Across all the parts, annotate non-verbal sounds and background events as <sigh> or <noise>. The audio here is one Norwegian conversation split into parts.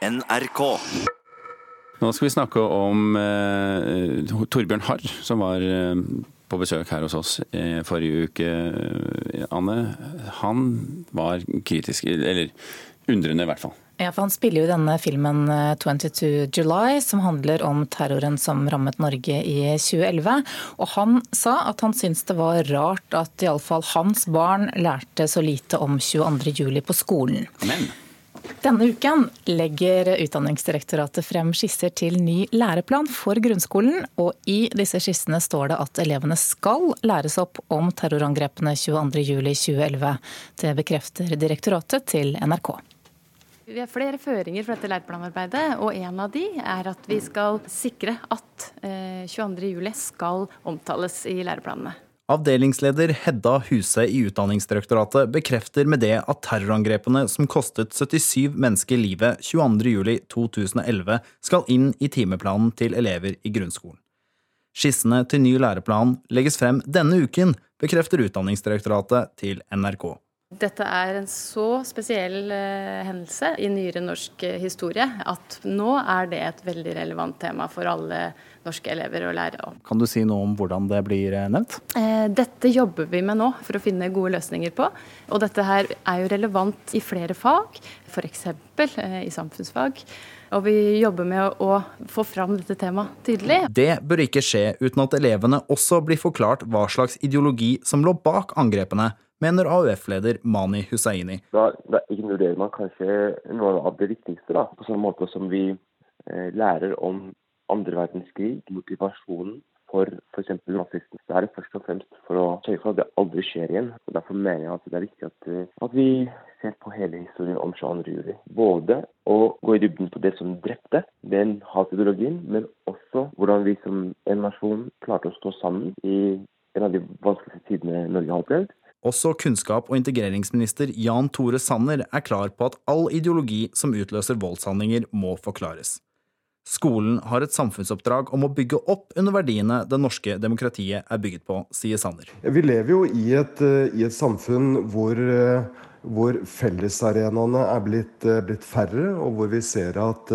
NRK. Nå skal vi snakke om eh, Torbjørn Harr, som var eh, på besøk her hos oss eh, forrige uke, eh, Anne. Han var kritisk, eller undrende i hvert fall. Ja, for Han spiller jo denne filmen 22 eh, July, som handler om terroren som rammet Norge i 2011. Og han sa at han syntes det var rart at iallfall hans barn lærte så lite om 22. juli på skolen. Men denne uken legger Utdanningsdirektoratet frem skisser til ny læreplan for grunnskolen. Og i disse skissene står det at elevene skal læres opp om terrorangrepene 22.07.2011. Det bekrefter direktoratet til NRK. Vi har flere føringer for dette læreplanarbeidet, og en av de er at vi skal sikre at 22.07 eh, skal omtales i læreplanene. Avdelingsleder Hedda Huse i Utdanningsdirektoratet bekrefter med det at terrorangrepene som kostet 77 mennesker livet 22.07.2011, skal inn i timeplanen til elever i grunnskolen. Skissene til ny læreplan legges frem denne uken, bekrefter Utdanningsdirektoratet til NRK. Dette er en så spesiell uh, hendelse i nyere norsk uh, historie at nå er det et veldig relevant tema for alle norske elever og lærere. Kan du si noe om hvordan det blir uh, nevnt? dette jobber vi med nå for å finne gode løsninger på. Og dette her er jo relevant i flere fag, f.eks. i samfunnsfag. Og vi jobber med å få fram dette temaet tydelig. Det bør ikke skje uten at elevene også blir forklart hva slags ideologi som lå bak angrepene mener AUF-leder Mani Hussaini. Da, da, ignorerer man kanskje noe av det viktigste, da. På sånn måte som vi eh, lærer om andre verdenskrig, motivasjonen for f.eks. nazistene. Det er først og fremst for å sørge for at det aldri skjer igjen. Og Derfor mener jeg at det er viktig at, eh, at vi ser på hele historien om 22. juli. Både å gå i dybden på det som drepte den hatideologien, men også hvordan vi som en nasjon klarte å stå sammen i en av de vanskeligste tidene Norge har opplevd. Også kunnskap- og integreringsminister Jan Tore Sanner er klar på at all ideologi som utløser voldshandlinger, må forklares. Skolen har et samfunnsoppdrag om å bygge opp under verdiene det norske demokratiet er bygget på, sier Sanner. Vi lever jo i et, eh, i et samfunn hvor, eh, hvor fellesarenaene er blitt, eh, blitt, færre, og hvor vi ser at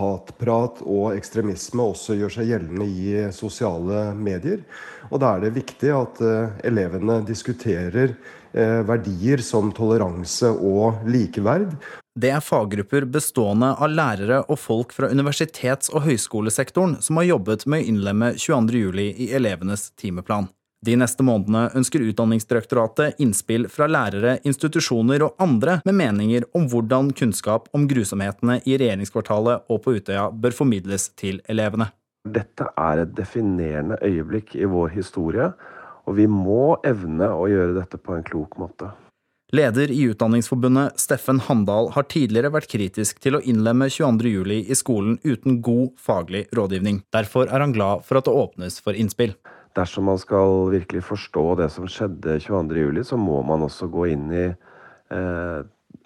hatprat og ekstremisme også gjør seg gjeldende i sosiale medier. Og da er det viktig at elevene diskuterer verdier som toleranse og likeverd. Det er faggrupper bestående av lærere og folk fra universitets- og høyskolesektoren som har jobbet med å innlemme 22.07 i elevenes timeplan. De neste månedene ønsker Utdanningsdirektoratet innspill fra lærere, institusjoner og andre med meninger om hvordan kunnskap om grusomhetene i regjeringskvartalet og på Utøya bør formidles til elevene. Dette er et definerende øyeblikk i vår historie, og vi må evne å gjøre dette på en klok måte. Leder i Utdanningsforbundet, Steffen Handal, har tidligere vært kritisk til å innlemme 22.07 i skolen uten god faglig rådgivning. Derfor er han glad for at det åpnes for innspill. Dersom man skal virkelig forstå det som skjedde 22.07, så må man også gå inn i eh,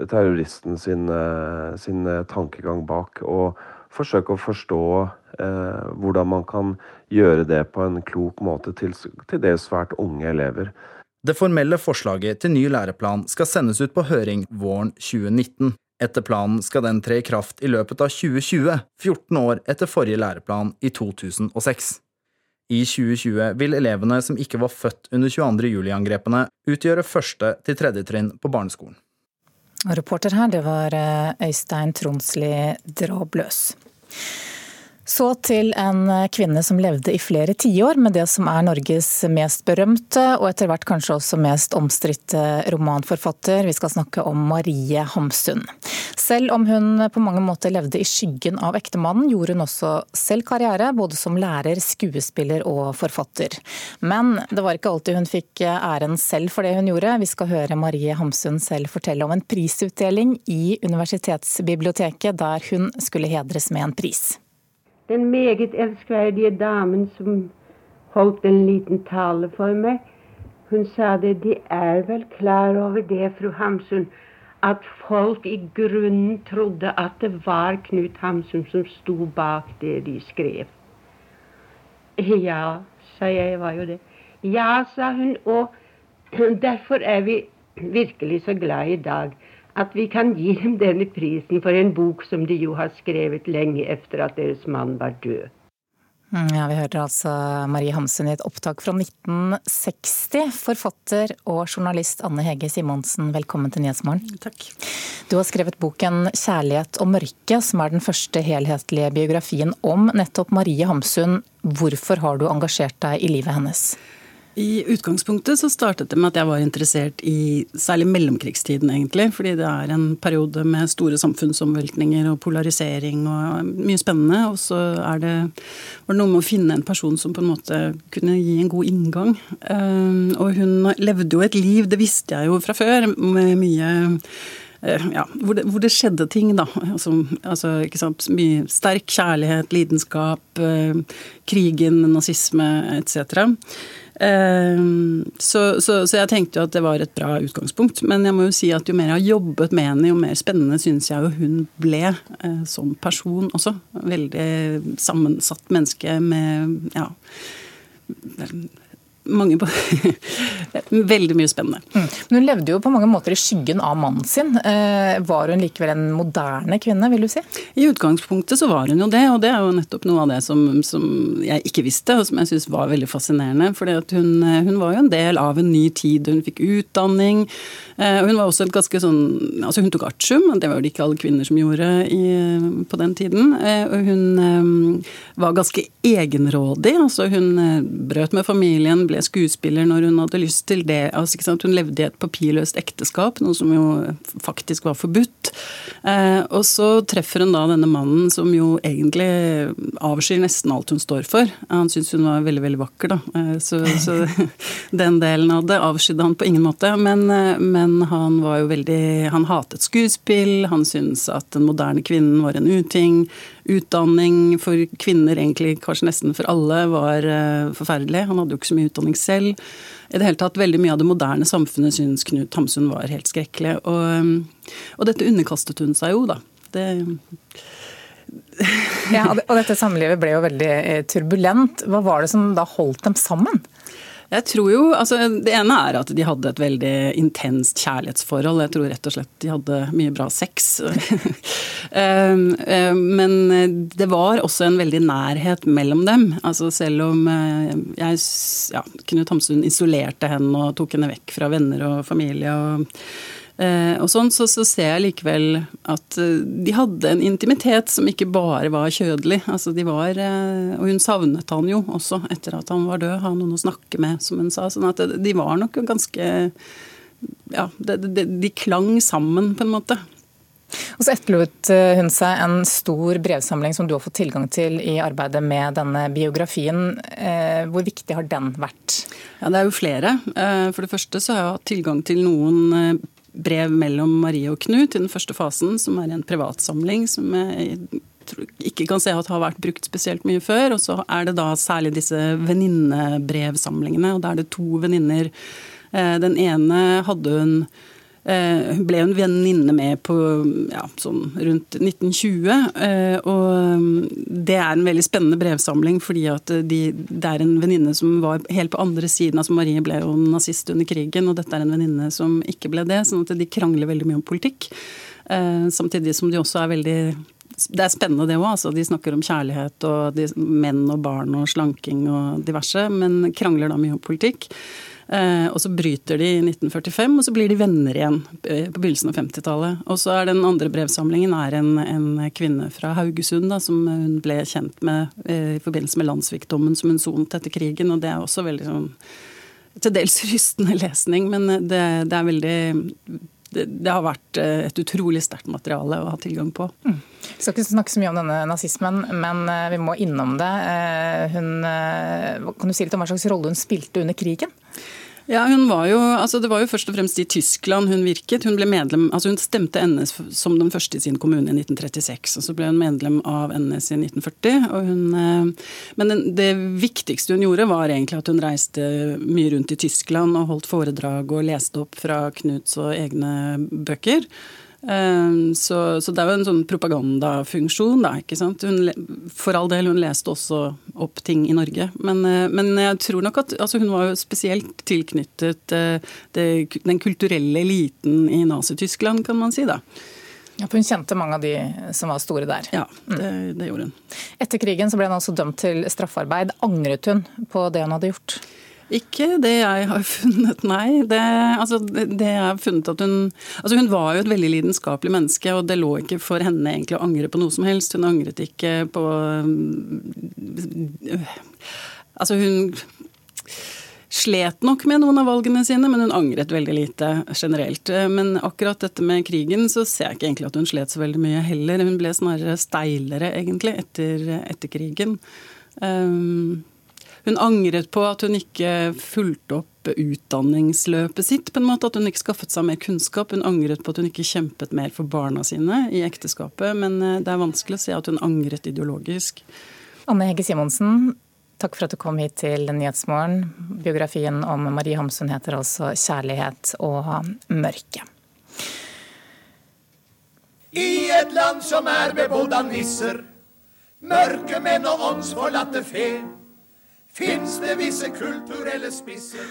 terroristen sin, eh, sin tankegang bak, og forsøke å forstå eh, hvordan man kan gjøre det på en klok måte til, til dels svært unge elever. Det formelle forslaget til ny læreplan skal sendes ut på høring våren 2019. Etter planen skal den tre i kraft i løpet av 2020, 14 år etter forrige læreplan i 2006. I 2020 vil elevene som ikke var født under 22. juli-angrepene, utgjøre første til tredje trinn på barneskolen. Reporter her, det var eh, Øystein Tronsli Drabløs. Så til en kvinne som levde i flere tiår med det som er Norges mest berømte, og etter hvert kanskje også mest omstridte romanforfatter. Vi skal snakke om Marie Hamsun. Selv om hun på mange måter levde i skyggen av ektemannen, gjorde hun også selv karriere, både som lærer, skuespiller og forfatter. Men det var ikke alltid hun fikk æren selv for det hun gjorde. Vi skal høre Marie Hamsun selv fortelle om en prisutdeling i Universitetsbiblioteket, der hun skulle hedres med en pris den meget elskverdige damen som holdt en liten tale for meg, hun sa det De er vel klar over det, fru Hamsun, at folk i grunnen trodde at det var Knut Hamsun som sto bak det de skrev. Ja, sa jeg, var jo det. Ja, sa hun, og derfor er vi virkelig så glad i dag at vi kan gi dem denne prisen for en bok som de jo har skrevet lenge etter at deres mann var død. Mm, ja, Vi hørte altså Marie Hamsun i et opptak fra 1960. Forfatter og journalist Anne Hege Simonsen, velkommen til Nyhetsmorgen. Takk. Du har skrevet boken 'Kjærlighet og mørke', som er den første helhetlige biografien om nettopp Marie Hamsun. Hvorfor har du engasjert deg i livet hennes? I utgangspunktet så startet det med at jeg var interessert i særlig mellomkrigstiden, egentlig. Fordi det er en periode med store samfunnsomveltninger og polarisering og mye spennende. Og så er det, var det noe med å finne en person som på en måte kunne gi en god inngang. Eh, og hun levde jo et liv, det visste jeg jo fra før, med mye eh, ja, hvor det, hvor det, skjedde ting, da. Altså, altså, ikke sant. Mye sterk kjærlighet, lidenskap, eh, krigen, nazisme etc. Ehm, så, så, så, jeg tenkte jo at det var et bra utgangspunkt. Men jeg må jo si at jo mer jeg har jobbet med henne, jo mer spennende syns jeg jo hun ble eh, som person også. Veldig sammensatt menneske med ja mange <laughs> Veldig mye spennende. Mm. Men hun levde jo på mange måter i skyggen av mannen sin. Eh, var hun likevel en moderne kvinne, vil du si? I utgangspunktet så var hun jo det, og det er jo nettopp noe av det som, som jeg ikke visste, og som jeg syns var veldig fascinerende. For hun, hun, var jo en del av en ny tid. Hun fikk utdanning. Eh, og hun var også et ganske sånn Altså hun tok artium, det var jo ikke alle kvinner som gjorde i, på den tiden. Eh, og hun var ganske egenrådig. altså Hun brøt med familien, ble skuespiller når hun hadde lyst til det. Altså, hun levde i et papirløst ekteskap, noe som jo faktisk var forbudt. Eh, og så treffer hun da denne mannen som jo egentlig avskyr nesten alt hun står for. Han syntes hun var veldig, veldig vakker, da. Eh, så, så, <laughs> den delen av det avskydde han på ingen måte. Men, eh, men han var jo veldig Han hatet skuespill, han syntes at den moderne kvinnen var en uting. Utdanning for kvinner, egentlig kanskje nesten for alle, var uh, forferdelig. Han hadde jo ikke så mye utdanning selv. I det hele tatt, veldig mye av det moderne samfunnet syns Knut Hamsun var helt skrekkelig. Og, um, og dette underkastet hun seg jo, da. Det ja, og dette samlivet ble jo veldig eh, turbulent. Hva var det som da holdt dem sammen? Jeg tror jo, altså Det ene er at de hadde et veldig intenst kjærlighetsforhold. Jeg tror rett og slett de hadde mye bra sex. <laughs> Ehm, ehm, men det var også en veldig nærhet mellom dem. Altså Selv om eh, jeg, ja, Knut Hamsun isolerte henne og tok henne vekk fra venner og familie. og og sånn, så, så, ser jeg likevel at eh, de hadde en intimitet som ikke bare var kjødelig. Altså de var, eh, og hun savnet han jo også etter at han var død, ha noen å snakke med, som hun sa. sånn at de var nok ganske Ja, de, de, de klang sammen, på en måte. Og så etterlot hun seg en stor brevsamling som du har fått tilgang til i arbeidet med denne biografien. Hvor viktig har den vært? Ja, Det er jo flere. For det første så har jeg hatt tilgang til noen brev mellom Marie og Knut i den første fasen, som er en privatsamling som jeg ikke kan se at har vært brukt spesielt mye før. Og så er det da særlig disse venninnebrevsamlingene, og da er det to venninner. Eh, den ene hadde hun hun ble en venninne med på ja, sånn rundt 1920. Eh, og mm, det er en veldig spennende brevsamling, fordi at de, det er en venninne som var helt på andre siden. altså Marie ble jo nazist under krigen, og dette er en venninne som ikke ble det. sånn at de krangler veldig mye om politikk. Eh, samtidig som de også er veldig det er spennende det òg. Altså, de snakker om kjærlighet og de, menn og barn og slanking og diverse, men krangler da mye om politikk. Eh, og så bryter de i 1945, og så blir de venner igjen eh, på begynnelsen av 50-tallet. Og så er den andre brevsamlingen er en, en kvinne fra Haugesund da, som hun ble kjent med eh, i forbindelse med landssvikdommen som hun sonet etter krigen, og det er også veldig sånn til dels <laughs> rystende lesning, men det, det er veldig det, det, har vært et utrolig sterkt materiale å ha tilgang på. Mm. Vi skal ikke snakke så mye om denne nazismen, men vi må innom det. Hun, kan du si litt om hva slags rolle hun spilte under krigen? Ja, hun var jo, altså Det var jo først og fremst i Tyskland hun virket. Hun ble medlem, altså hun stemte NS som den første i sin kommune i 1936. og Så ble hun medlem av NS i 1940. og Hun, eh, men det viktigste hun gjorde, var egentlig at hun reiste mye rundt i Tyskland og holdt foredrag og leste opp fra Knuts og egne bøker. Ehm, så, så, det er jo en sånn propagandafunksjon, da. ikke sant? Hun, for all del, hun leste også opp ting i Norge. Men, eh, men jeg tror nok at altså hun var jo spesielt tilknyttet eh, det, den kulturelle eliten i Nazi-Tyskland, kan man si. da. Ja, for Hun kjente mange av de som var store der. Ja, det, det gjorde hun. Etter krigen så ble hun altså dømt til straffarbeid. Angret hun på det hun hadde gjort? Ikke det jeg har <laughs> funnet, nei. Det, altså, det jeg har funnet at hun Altså hun var jo et veldig lidenskapelig menneske, og det lå ikke for henne egentlig å angre på noe som helst. Hun angret ikke på Altså hun slet nok med noen av valgene sine, men hun angret veldig lite generelt. Men akkurat dette med krigen, så ser jeg ikke egentlig at hun slet så veldig mye heller. Hun ble snarere steilere, egentlig, etter, etter krigen. Um, hun angret på at hun ikke fulgte opp utdanningsløpet sitt, på en måte, at hun ikke skaffet seg mer kunnskap. Hun angret på at hun ikke kjempet mer for barna sine i ekteskapet, men eh, det er vanskelig å se at hun angret ideologisk. Anne Hegge Simonsen, takk for at du kom hit til Nyhetsmorgen. Biografien om Marie Hamsun heter altså 'Kjærlighet og mørke'. I et land som er bebodd av nisser, mørke menn og åndsforlatte fe Fins det visse kulturelle spisser?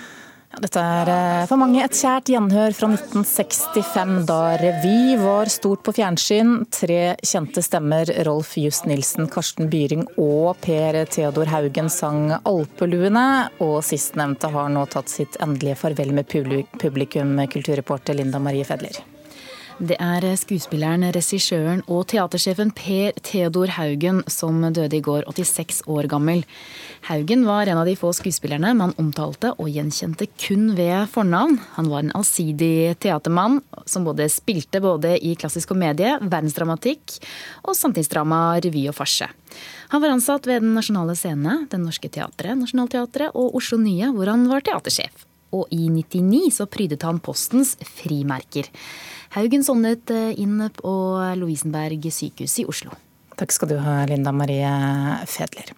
Ja, dette er eh, for mange et kjært gjenhør fra 1965, da revy var stort på fjernsyn. Tre kjente stemmer, Rolf Just Nilsen, Karsten Byring og Per Theodor Haugen, sang 'Alpeluene'. Og sistnevnte har nå tatt sitt endelige farvel med publikum, kulturreporter Linda Marie Fedler. Det er skuespilleren, regissøren og teatersjefen Per Theodor Haugen som døde i går, 86 år gammel. Haugen var en av de få skuespillerne man omtalte og gjenkjente kun ved fornavn. Han var en allsidig teatermann som både spilte både i klassisk komedie, verdensdramatikk og samtidsdrama, revy og farse. Han var ansatt ved Den nasjonale scene, Den Norske Teatret, Nationaltheatret og Oslo Nye, hvor han var teatersjef. Og i 99 så prydet han Postens frimerker. Haugen sovnet eh, inn på Lovisenberg sykehus i Oslo. Takk skal du ha, Linda Marie Fedler.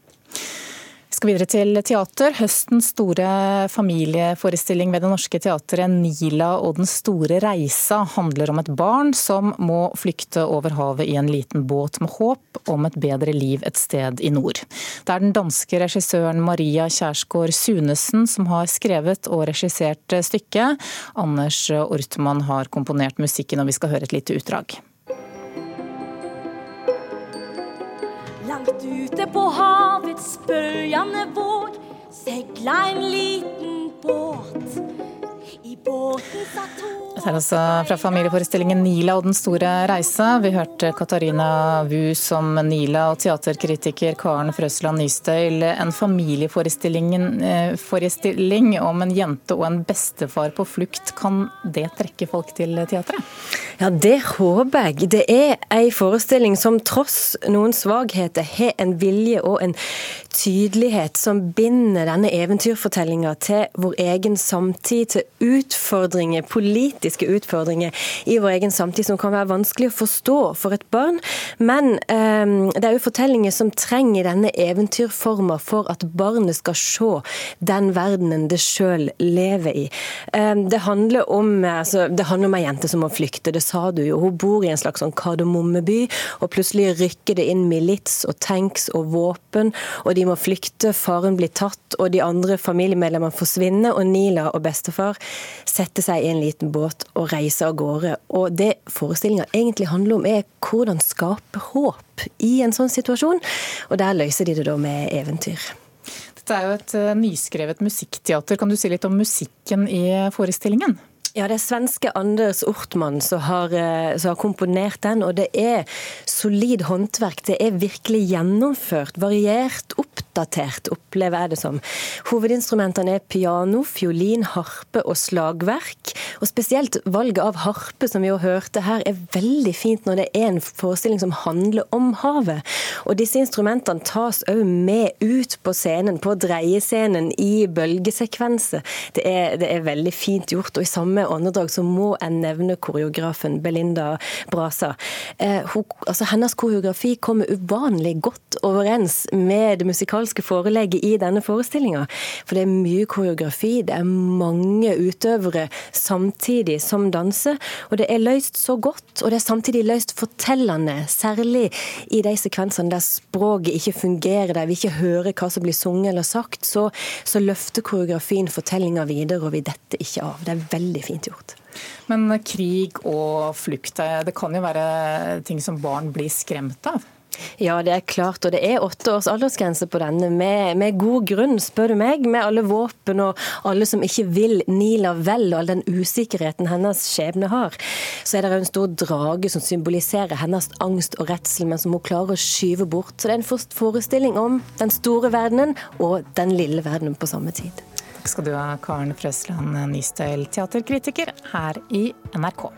Vi skal videre til teater. Høstens store familieforestilling ved Det Norske Teatret, 'Nila og den store reisa', handler om et barn som må flykte over havet i en liten båt med håp om et bedre liv et sted i nord. Det er den danske regissøren Maria Kjærsgaard Sunesen som har skrevet og regissert stykket. Anders Ortmann har komponert musikken, og vi skal høre et lite utdrag. Langt ute på havets bølgende våg segla en liten båt. Dette er altså fra familieforestillingen 'Nila og den store reise'. Vi hørte Katarina Wu som Nila og teaterkritiker Karen Frøsland Nystøyl. En familieforestilling eh, om en jente og en bestefar på flukt. Kan det trekke folk til teatret? Ja, det håper jeg. Det er en forestilling som tross noen svakheter har en vilje og en tydelighet som binder denne eventyrfortellinga til vår egen samtid, til utfordringer, politiske utfordringer i vår egen samtid som kan være vanskelig å forstå for et barn. Men um, det er jo fortellinger som trenger denne eventyrforma for at barnet skal se den verdenen det sjøl lever i. Um, det handler om altså, det handler om ei jente som må flykte, det sa du jo. Hun bor i en slags sånn kardemommeby, og plutselig rykker det inn milits og tanks og våpen, og de må flykte. Faren blir tatt, og de andre familiemedlemmene forsvinner, og Nila og bestefar setter seg i en liten båt og reiser av gårde. Og det forestillinga egentlig handler om, er hvordan skape håp i en sånn situasjon. Og der løser de det da med eventyr. Dette er jo et eh, nyskrevet musikkteater. Kan du si litt om musikken i forestillingen? Ja, Det er svenske Anders Ortmann som har, eh, som har, komponert den. og Det er solid håndverk. Det er virkelig gjennomført, variert, oppdatert, opplever jeg det som. Hovedinstrumentene er piano, fiolin, harpe og slagverk. Og Spesielt valget av harpe, som vi jo hørte her, er veldig fint når det er en forestilling som handler om havet. Og Disse instrumentene tas òg med ut på scenen, på dreiescenen, i bølgesekvenser. Det er, det er veldig fint gjort. og i samme åndedrag så må jeg nevne koreografen Belinda Brasa. Eh, hun, altså, hennes koreografi kommer uvanlig godt overens med det musikalske forelegget i denne forestillinga. For det er mye koreografi, det er mange utøvere samtidig som danser. Og det er løst så godt, og det er samtidig løst fortellende. Særlig i de sekvensene der språket ikke fungerer, der vi ikke hører hva som blir sunget eller sagt, så, så løfter koreografien fortellinga videre, og vi detter ikke av. Det er veldig fint gjort. Men krig og flukt, det kan jo være ting som barn blir skremt av? Ja, det er klart. Og det er åtte års aldersgrense på denne, med, med, god grunn, spør du meg. Med alle våpen og alle som ikke vil Nila vel, og all den usikkerheten hennes skjebne har. Så er det en stor drage som symboliserer hennes angst og redsel, men som hun klarer å skyve bort. Så det er en forestilling om den store verdenen og den lille verdenen på samme tid. Takk skal du ha, Karen Frøsland Nystøyl, teaterkritiker her i NRK.